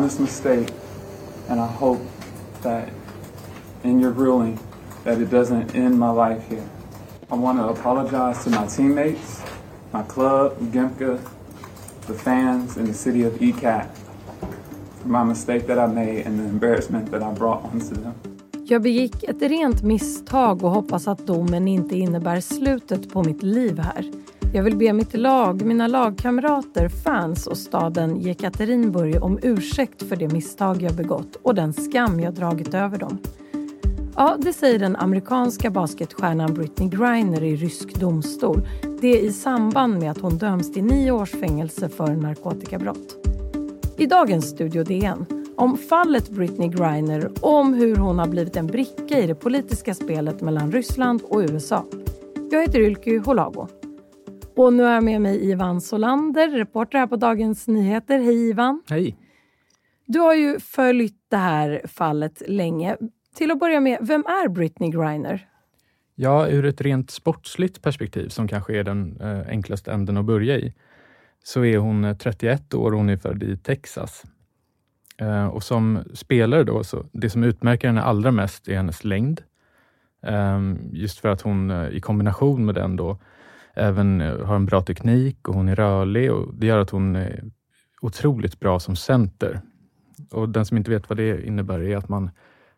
honest mistake, and I hope that in your ruling that it doesn't end my life here. I want to apologize to my teammates, my club, Gimka, the fans, and the city of ECAT for my mistake that I made and the embarrassment that I brought onto them. Jag begick ett rent misstag och hoppas att domen inte innebär slutet på mitt liv här. Jag vill be mitt lag, mina lagkamrater, fans och staden Jekaterinburg om ursäkt för det misstag jag begått och den skam jag dragit över dem. Ja, det säger den amerikanska basketstjärnan Britney Griner i rysk domstol. Det i samband med att hon döms till nio års fängelse för narkotikabrott. I dagens Studio DN om fallet Britney Griner och om hur hon har blivit en bricka i det politiska spelet mellan Ryssland och USA. Jag heter Ylky Holago. Och nu är jag med mig Ivan Solander, reporter här på Dagens Nyheter. Hej Ivan! Hej! Du har ju följt det här fallet länge. Till att börja med, vem är Britney Griner? Ja, ur ett rent sportsligt perspektiv, som kanske är den eh, enklaste änden att börja i, så är hon 31 år och hon är född i Texas. Eh, och som spelare då, så det som utmärker henne allra mest är hennes längd. Eh, just för att hon eh, i kombination med den då även eh, har en bra teknik och hon är rörlig och det gör att hon är otroligt bra som center. Och den som inte vet vad det innebär är att man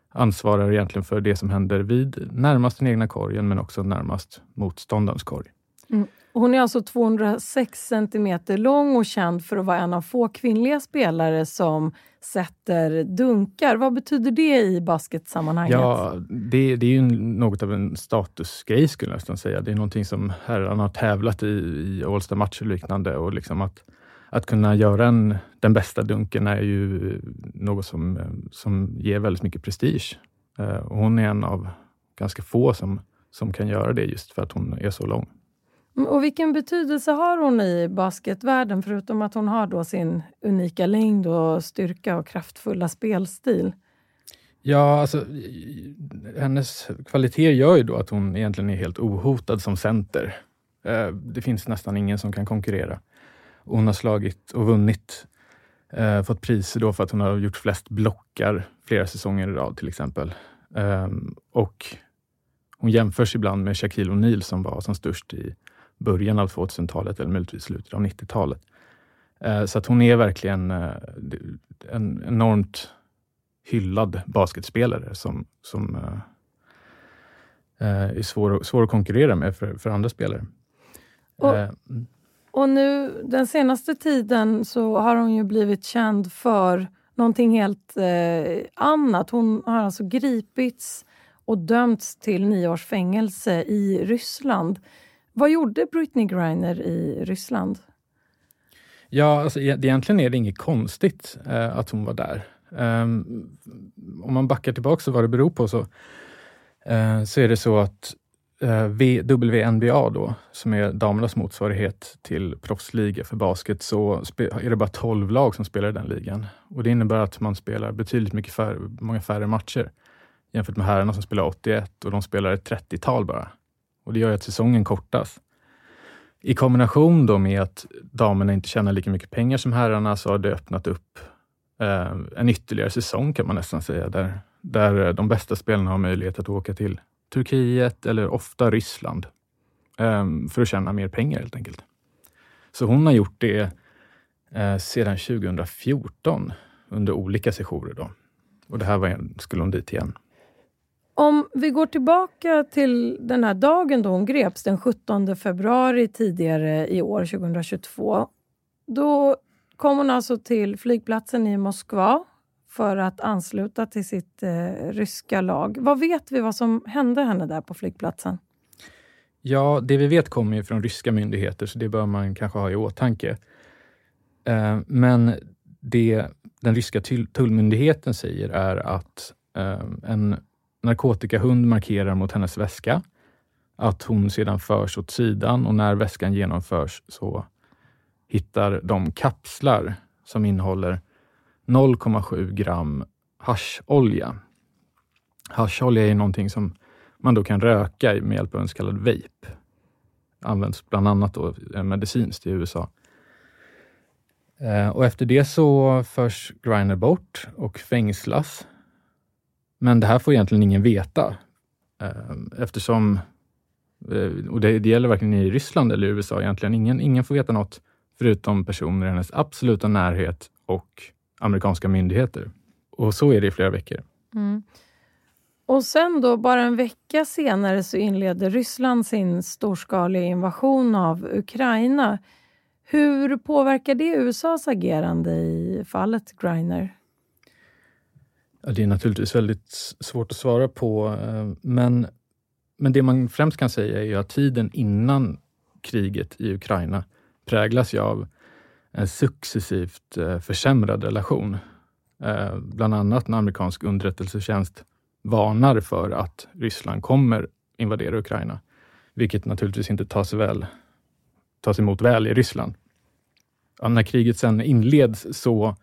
ansvarar egentligen för det som händer vid närmast den egna korgen, men också närmast motståndarens korg. Mm. Hon är alltså 206 centimeter lång och känd för att vara en av få kvinnliga spelare som sätter dunkar. Vad betyder det i basketsammanhanget? Ja, det, det är ju något av en statusgrej skulle jag nästan säga. Det är någonting som herrarna har tävlat i, i All-star-matcher och liknande. Och liksom att, att kunna göra en, den bästa dunken är ju något som, som ger väldigt mycket prestige. Eh, och hon är en av ganska få som, som kan göra det just för att hon är så lång. Mm, och vilken betydelse har hon i basketvärlden förutom att hon har då sin unika längd och styrka och kraftfulla spelstil? Ja, alltså hennes kvaliteter gör ju då att hon egentligen är helt ohotad som center. Eh, det finns nästan ingen som kan konkurrera. Hon har slagit och vunnit, eh, fått priser då för att hon har gjort flest blockar flera säsonger i rad till exempel. Ehm, och hon jämförs ibland med Shaquille O'Neal som var som störst i början av 2000-talet eller möjligtvis slutet av 90-talet. Eh, så att hon är verkligen eh, en enormt hyllad basketspelare som, som eh, är svår, svår att konkurrera med för, för andra spelare. Och, mm. och nu den senaste tiden så har hon ju blivit känd för någonting helt eh, annat. Hon har alltså gripits och dömts till nio års fängelse i Ryssland. Vad gjorde Britney Griner i Ryssland? Ja, alltså, e- egentligen är det inget konstigt eh, att hon var där. Um, om man backar tillbaka vad det beror på så, uh, så är det så att uh, v, WNBA då, som är damernas motsvarighet till proffsliga för basket, så är det bara 12 lag som spelar i den ligan. Och Det innebär att man spelar betydligt mycket färre, många färre matcher jämfört med herrarna som spelar 81 och de spelar ett 30-tal bara och det gör att säsongen kortas. I kombination då med att damerna inte tjänar lika mycket pengar som herrarna så har det öppnat upp eh, en ytterligare säsong kan man nästan säga, där, där eh, de bästa spelarna har möjlighet att åka till Turkiet eller ofta Ryssland eh, för att tjäna mer pengar helt enkelt. Så hon har gjort det eh, sedan 2014 under olika sessioner. Då. Och det här var, skulle hon dit igen. Om vi går tillbaka till den här dagen då hon greps, den 17 februari tidigare i år, 2022. Då kom hon alltså till flygplatsen i Moskva för att ansluta till sitt eh, ryska lag. Vad vet vi vad som hände henne där på flygplatsen? Ja, det vi vet kommer ju från ryska myndigheter, så det bör man kanske ha i åtanke. Eh, men det den ryska tullmyndigheten säger är att eh, en narkotikahund markerar mot hennes väska, att hon sedan förs åt sidan och när väskan genomförs så hittar de kapslar som innehåller 0,7 gram hascholja. Hascholja är någonting som man då kan röka med hjälp av en så kallad vape. Används bland annat då eh, medicinskt i USA. Eh, och efter det så förs Griner bort och fängslas. Men det här får egentligen ingen veta ehm, eftersom, eh, och det, det gäller varken i Ryssland eller i USA egentligen, ingen, ingen får veta något förutom personer i hennes absoluta närhet och amerikanska myndigheter. Och så är det i flera veckor. Mm. Och sen då, bara en vecka senare, så inleder Ryssland sin storskaliga invasion av Ukraina. Hur påverkar det USAs agerande i fallet Griner? Ja, det är naturligtvis väldigt svårt att svara på, eh, men, men det man främst kan säga är att tiden innan kriget i Ukraina präglas ju av en successivt eh, försämrad relation. Eh, bland annat när amerikansk underrättelsetjänst varnar för att Ryssland kommer invadera Ukraina, vilket naturligtvis inte tas, väl, tas emot väl i Ryssland. Ja, när kriget sen inleds så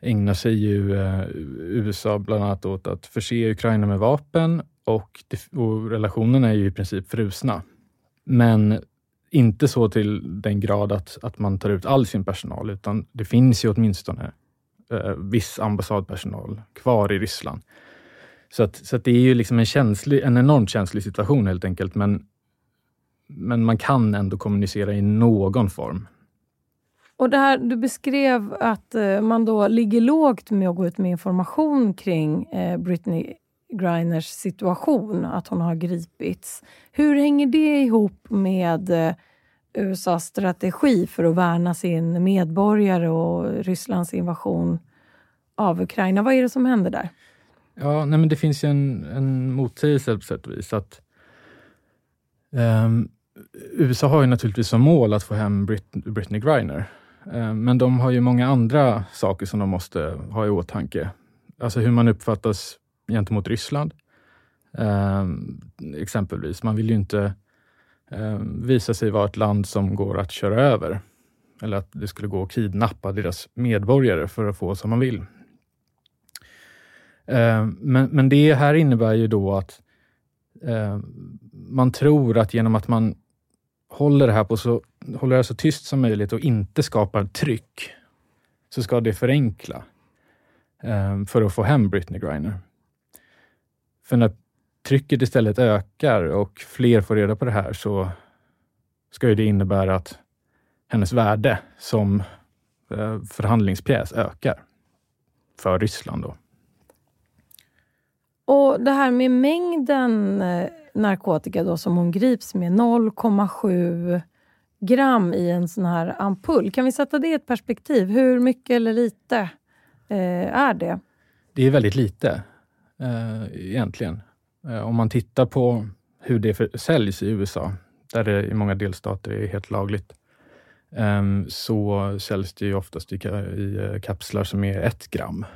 ägnar sig ju eh, USA bland annat åt att förse Ukraina med vapen och, och relationerna är ju i princip frusna. Men inte så till den grad att, att man tar ut all sin personal, utan det finns ju åtminstone eh, viss ambassadpersonal kvar i Ryssland. Så, att, så att det är ju liksom en, känslig, en enormt känslig situation helt enkelt, men, men man kan ändå kommunicera i någon form. Och det här, Du beskrev att eh, man då ligger lågt med att gå ut med information kring eh, Britney Griners situation, att hon har gripits. Hur hänger det ihop med eh, USAs strategi för att värna sin medborgare och Rysslands invasion av Ukraina? Vad är det som händer där? Ja, nej men det finns ju en, en motsägelse på sätt och vis. Att, ehm, um, USA har ju naturligtvis som mål att få hem Brit Britney Griner. Eh, men de har ju många andra saker som de måste ha i åtanke. Alltså hur man uppfattas gentemot Ryssland. Ehm, exempelvis, man vill ju inte ehm, visa sig vara ett land som går att köra över. Eller att det skulle gå att kidnappa deras medborgare för att få som man vill. Ehm, men, men det här innebär ju då att man tror att genom att man håller det här på så, håller det så tyst som möjligt och inte skapar tryck, så ska det förenkla eh, för att få hem Britney Griner. För när trycket istället ökar och fler får reda på det här så ska ju det innebära att hennes värde som eh, förhandlingspjäs ökar för Ryssland. Då. Och det här med mängden eh, narkotika då som hon grips med, 0,7 gram i en sån här ampull. Kan vi sätta det i ett perspektiv? Hur mycket eller lite eh, är det? Det är väldigt lite eh, egentligen. Eh, om man tittar på hur det för, säljs i USA, där det i många delstater är helt lagligt, eh, så säljs det ju oftast i, i eh, kapslar som är ett gram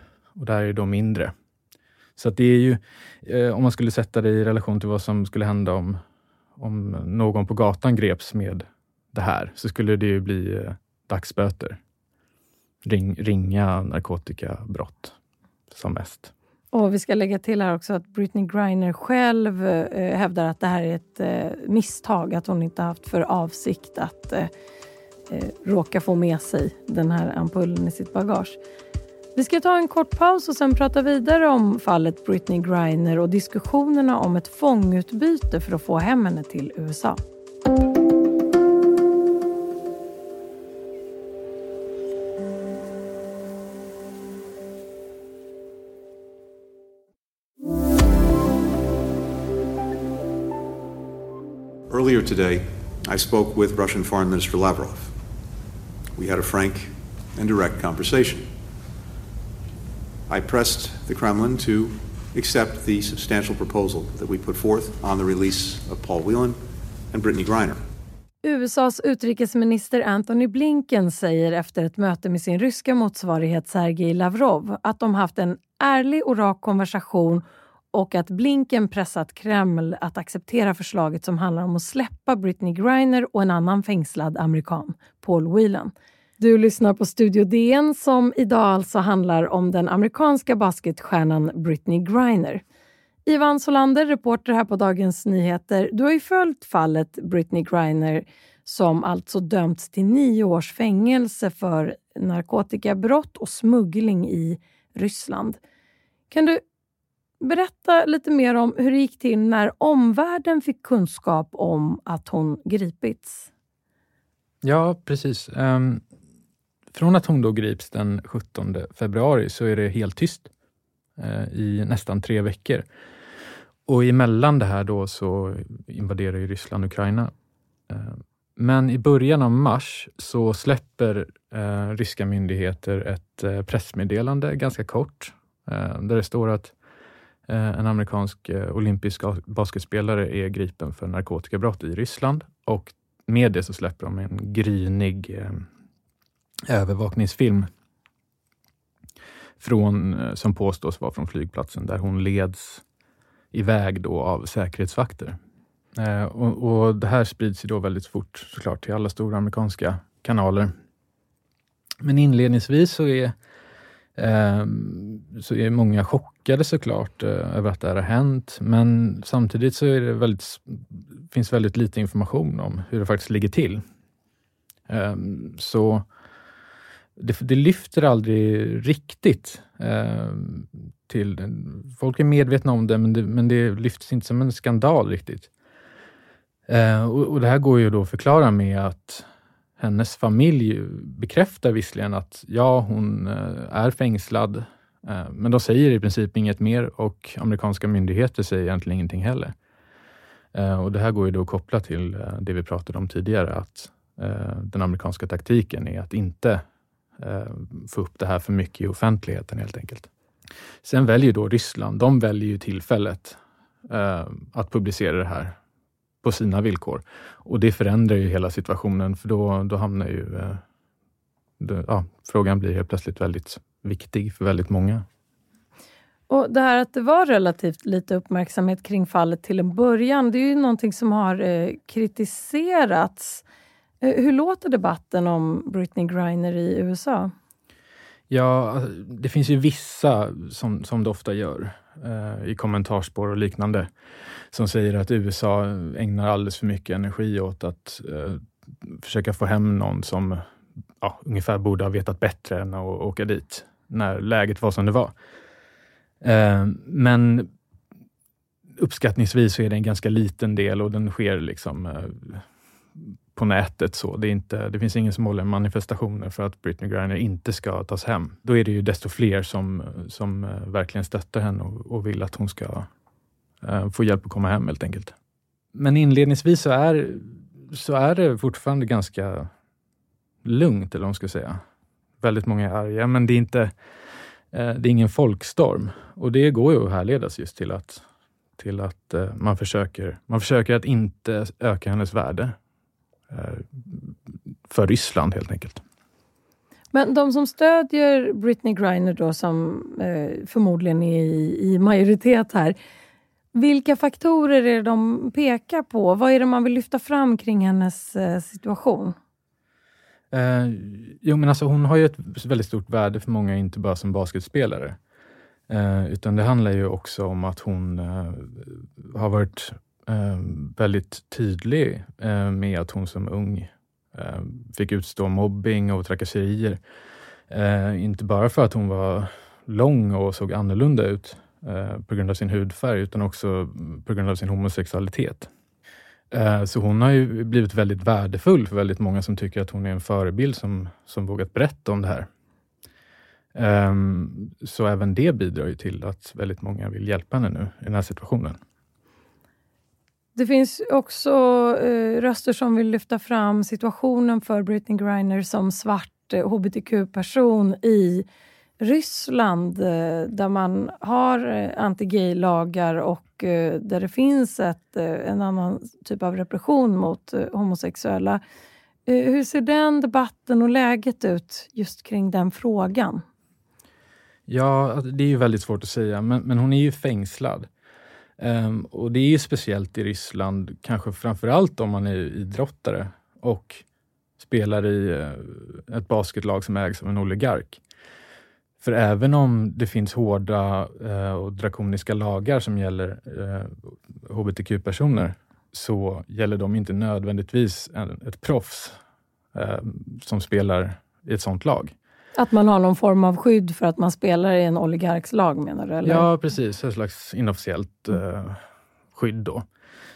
och där är det då mindre. Så det är ju, eh, om man skulle sätta det i relation till vad som skulle hända om, om någon på gatan greps med det här, så skulle det ju bli eh, dagsböter. Ring, ringa narkotikabrott som mest. Och Vi ska lägga till här också att Britney Griner själv eh, hävdar att det här är ett eh, misstag, att hon inte haft för avsikt att eh, eh, råka få med sig den här ampullen i sitt bagage. Vi ska ta en kort paus och sen prata vidare om fallet Britney Griner och diskussionerna om ett fångutbyte för att få hem henne till USA. Earlier today, I spoke with Russian Foreign Minister Lavrov. We had a frank and direct conversation. I pressed the Kremlin to accept the substantial proposal that we put forth on the release of Paul Whelan and Brittany Griner. USAs utrikesminister Antony Blinken säger efter ett möte med sin ryska motsvarighet Sergej Lavrov att de haft en ärlig och rak konversation och att Blinken pressat Kreml att acceptera förslaget som handlar om att släppa Britney Griner och en annan fängslad amerikan, Paul Whelan. Du lyssnar på Studio DN som idag alltså handlar om den amerikanska basketstjärnan Britney Griner. Ivan Solander, reporter här på Dagens Nyheter. Du har ju följt fallet Britney Griner som alltså dömts till nio års fängelse för narkotikabrott och smuggling i Ryssland. Kan du berätta lite mer om hur det gick till när omvärlden fick kunskap om att hon gripits? Ja, precis. Ehm, från att hon då grips den 17 februari så är det helt tyst eh, i nästan tre veckor. Och emellan det här då så invaderar ju Ryssland Ukraina. Eh, men i början av mars så släpper eh, ryska myndigheter ett pressmeddelande, ganska kort, där det står att en amerikansk olympisk basketspelare är gripen för narkotikabrott i Ryssland och med det så släpper de en grynig eh, övervakningsfilm från, eh, som påstås vara från flygplatsen där hon leds iväg då av säkerhetsvakter. Eh, och, och, Det här sprids ju då väldigt fort såklart till alla stora amerikanska kanaler. Men inledningsvis så är ehm, så är många chockade såklart eh, över att det här har hänt, men samtidigt så är det väldigt, finns väldigt lite information om hur det faktiskt ligger till. Ehm, så det, det lyfter aldrig riktigt Eh, till... Folk är medvetna om det men, det, men det lyfts inte som en skandal riktigt. Eh, och, och det här går ju då att förklara med att hennes familj bekräftar visserligen att ja, hon eh, är fängslad, eh, men de säger i princip inget mer och amerikanska myndigheter säger egentligen ingenting heller. Och Det här går ju då att koppla till det vi pratade om tidigare, att den amerikanska taktiken är att inte Eh, få upp det här för mycket i offentligheten helt enkelt. Sen väljer då Ryssland, de väljer ju tillfället eh, att publicera det här på sina villkor. Och det förändrar ju hela situationen för då, då hamnar ju... Eh, då, ja, frågan blir helt plötsligt väldigt viktig för väldigt många. Och Det här att det var relativt lite uppmärksamhet kring fallet till en början, det är ju någonting som har eh, kritiserats. Eh, hur låter debatten om Britney Griner i USA? Ja, det finns ju vissa som, som det ofta gör eh, i kommentarspår och liknande som säger att USA ägnar alldeles för mycket energi åt att eh, försöka få hem någon som ja, ungefär borde ha vetat bättre än att åka dit när läget var som det var. Eh, men uppskattningsvis så är det en ganska liten del och den sker liksom eh, på nätet. så. Det, är inte, det finns ingen som håller manifestationer för att Britney Griner inte ska tas hem. Då är det ju desto fler som, som eh, verkligen stöttar henne och, och vill att hon ska eh, få hjälp att komma hem helt enkelt. Men inledningsvis så är, så är det fortfarande ganska lugnt, eller vad man ska säga. Väldigt många är arga, men det är inte eh, det är ingen folkstorm. Och det går ju att härledas just till att, till att man, försöker, man försöker att inte öka hennes värde för Ryssland helt enkelt. Men de som stödjer Britney Griner då, som eh, förmodligen är i, i, majoritet här, vilka faktorer är det de pekar på? Vad är det man vill lyfta fram kring hennes eh, situation? Eh, jo, men alltså, hon har ju ett väldigt stort värde för många, inte bara som basketspelare. Eh, utan det handlar ju också om att hon eh, har varit eh, Ehm, väldigt tydlig eh, med att hon som ung eh, fick utstå mobbing och trakasserier. Eh, inte bara för att hon var lång och såg annorlunda ut, Eh, på grund av sin hudfärg utan också på grund av sin homosexualitet. Eh, så hon har ju blivit väldigt värdefull för väldigt många som tycker att hon är en förebild som, som vågat berätta om det här. Ehm, så även det bidrar ju till att väldigt många vill hjälpa henne nu i den här situationen. Det finns också eh, röster som vill lyfta fram situationen för Britney Griner som svart eh, hbtq-person i Ryssland eh, där man har eh, anti-gay-lagar och eh, där det finns ett, eh, en annan typ av repression mot eh, homosexuella. Eh, hur ser den debatten och läget ut just kring den frågan? Ja, det är ju väldigt svårt att säga, men, men hon är ju fängslad. Um, och det är ju speciellt i Ryssland, kanske framför allt om man är idrottare och spelar i uh, ett basketlag som ägs av en oligark. För även om det finns hårda uh, och drakoniska lagar som gäller uh, hbtq-personer så gäller de inte nödvändigtvis en, ett proffs som spelar i ett sånt lag. Att man har någon form av skydd för att man spelar i en oligarkslag menar du? Eller? Ja, precis. Ett slags inofficiellt eh, skydd då.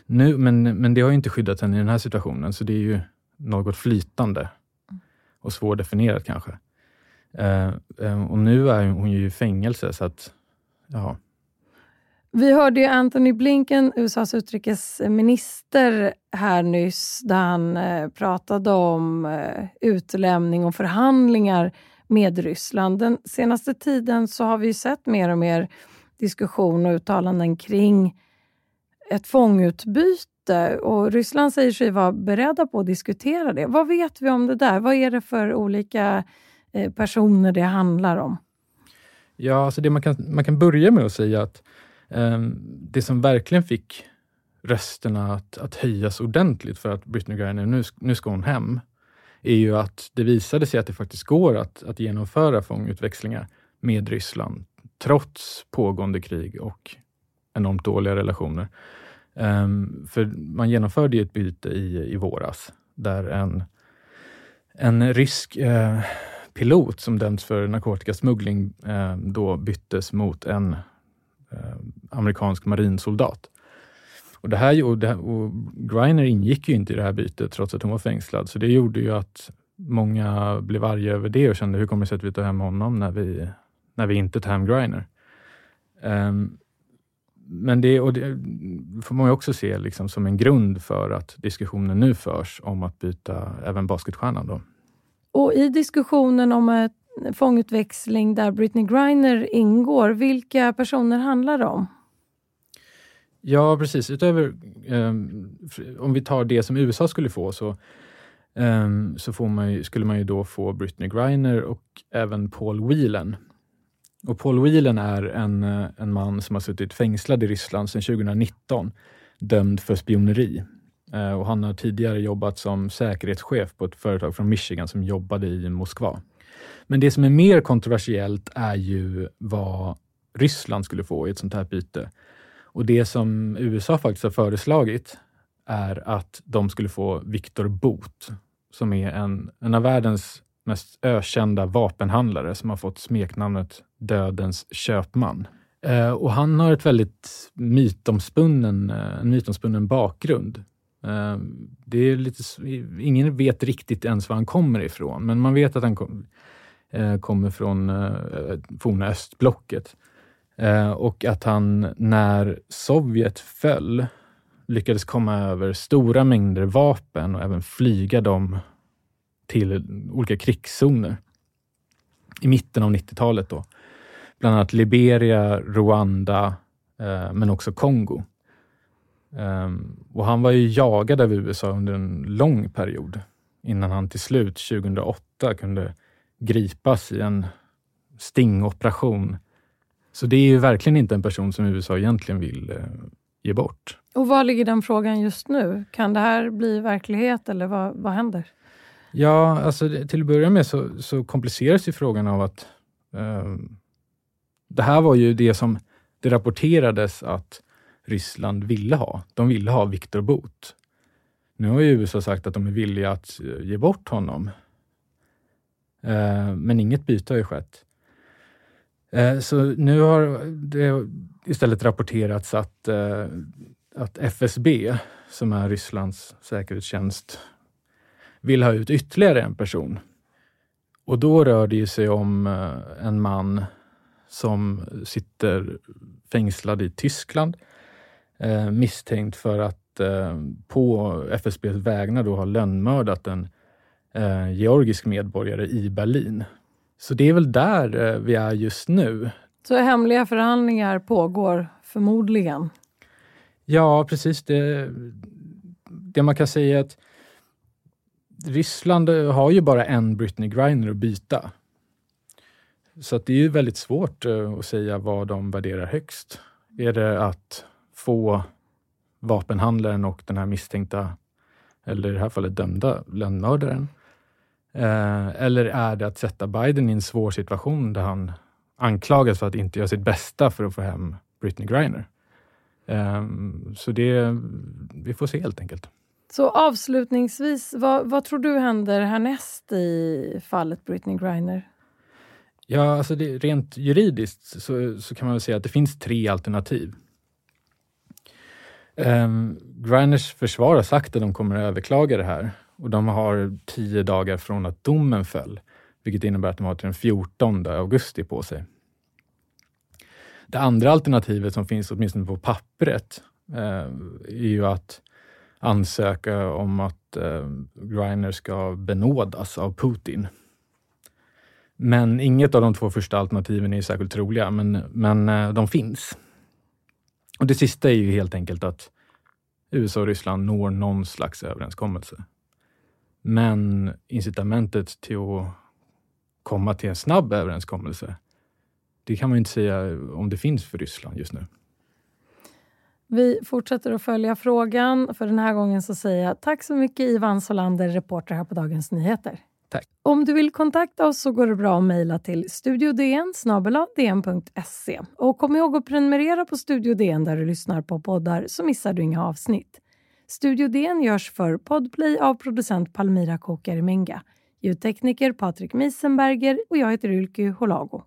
Nu, men, men det har inte skyddat henne i den här situationen, så det är ju något flytande och svårdefinierat kanske. Eh, eh, och nu är hon ju i fängelse, så att ja. Vi hörde ju Anthony Blinken, USAs utrikesminister, här nyss, där han eh, pratade om eh, utlämning och förhandlingar med Ryssland. Den senaste tiden så har vi sett mer och mer diskussion och uttalanden kring ett fångutbyte och Ryssland säger sig vara beredda på att diskutera det. Vad vet vi om det där? Vad är det för olika eh, personer det handlar om? Ja, alltså det man, kan, man kan börja med att säga att eh, det som verkligen fick rösterna att, att höjas ordentligt för att Britney Griner, nu, nu ska hon hem, är ju att det visade sig att det faktiskt går att, att genomföra fångutväxlingar med Ryssland trots pågående krig och enormt dåliga relationer. Um, för man genomförde ju ett byte i, i våras där en, en rysk uh, pilot som dömts för narkotikasmuggling uh, då byttes mot en uh, amerikansk marinsoldat. Och, det här, och, det här, och Griner ingick ju inte i det här bytet trots att hon var fängslad, så det gjorde ju att många blev arga över det och kände hur kommer det sig att vi tar hem honom när vi, när vi inte tar hem Griner? Um, men det, och det får man ju också se liksom som en grund för att diskussionen nu förs om att byta även basketstjärnan. Då. Och i diskussionen om en fångutväxling där Britney Griner ingår, vilka personer handlar det om? Ja, precis. Utöver, um, om vi tar det som USA skulle få, så, um, så får man ju, skulle man ju då få Britney Griner och även Paul Whelan. Och Paul Whelan är en, eh, en man som har suttit fängslad i Ryssland sedan 2019, dömd för spioneri. Uh, och han har tidigare jobbat som säkerhetschef på ett företag från Michigan som jobbade i Moskva. Men det som är mer kontroversiellt är ju vad Ryssland skulle få i ett sånt här byte. Och det som USA faktiskt har föreslagit är att de skulle få Victor Bot, som är en, en av världens mest ökända vapenhandlare som har fått smeknamnet Dödens köpman. Eh, och han har ett väldigt mytomspunnen, en mytomspunnen bakgrund. Eh, det är lite, ingen vet riktigt ens var han kommer ifrån, men man vet att han kom, eh, kommer från eh, forna östblocket. Eh, och att han, när Sovjet föll, lyckades komma över stora mängder vapen och även flyga dem till olika krigszoner i mitten av 90-talet. Då. Bland annat Liberia, Rwanda, eh, men också Kongo. Ehm, och han var ju jagad av USA under en lång period innan han till slut 2008 kunde gripas i en stingoperation så det är ju verkligen inte en person som USA egentligen vill eh, ge bort. Och var ligger den frågan just nu? Kan det här bli verklighet eller vad, vad händer? Ja, alltså till att börja med så, så kompliceras ju frågan av att eh, det här var ju det som det rapporterades att Ryssland ville ha. De ville ha Viktor Bout. Nu har ju USA sagt att de är villiga att eh, ge bort honom. Eh, men inget byte har ju skett. Eh, så nu har det istället rapporterats att, eh, att FSB, som är Rysslands säkerhetstjänst, vill ha ut ytterligare en person. Och då rör det sig om eh, en man som sitter fängslad i Tyskland misstänkt för att på FSBs vägnar då ha lönnmördat en georgisk medborgare i Berlin. Så det är väl där eh, vi är just nu. Så hemliga förhandlingar pågår förmodligen? Ja, precis. Det, det man kan säga är att Ryssland har ju bara en Britney Griner att byta. Så att det är ju väldigt svårt eh, att säga vad de värderar högst. Är det att få vapenhandlaren och den här misstänkta, eller i det här fallet dömda lönnmördaren Eh, eller är det att sätta Biden i en svår situation där han anklagas för att inte göra sitt bästa för att få hem Britney Griner? Um, så det, vi får se helt enkelt. Så avslutningsvis, vad, vad, tror du händer härnäst i fallet Britney Griner? Ja, alltså det, rent juridiskt så, så, kan man väl säga att det finns tre alternativ. Um, Griners försvar har sagt att de kommer att överklaga det här och de har tio dagar från att domen föll, vilket innebär att de har till den 14 augusti på sig. Det andra alternativet som finns åtminstone på pappret eh, är ju att ansöka om att eh, Griner ska benådas av Putin. Men inget av de två första alternativen är särskilt troliga, men, men eh, de finns. Och Det sista är ju helt enkelt att USA och Ryssland når någon slags överenskommelse. Men incitamentet till att komma till en snabb överenskommelse, det kan man inte säga om det finns för Ryssland just nu. Vi fortsätter att följa frågan. För den här gången så säger jag tack så mycket Ivan Solander, reporter här på Dagens Nyheter. Tack. Om du vill kontakta oss så går det bra att mejla till studiodn Och kom ihåg att prenumerera på Studio DN där du lyssnar på poddar så missar du inga avsnitt. Studio DN görs för Podplay av producent Palmira Kokarimenga, ljudtekniker Patrik Miesenberger och jag heter Ylke Holago.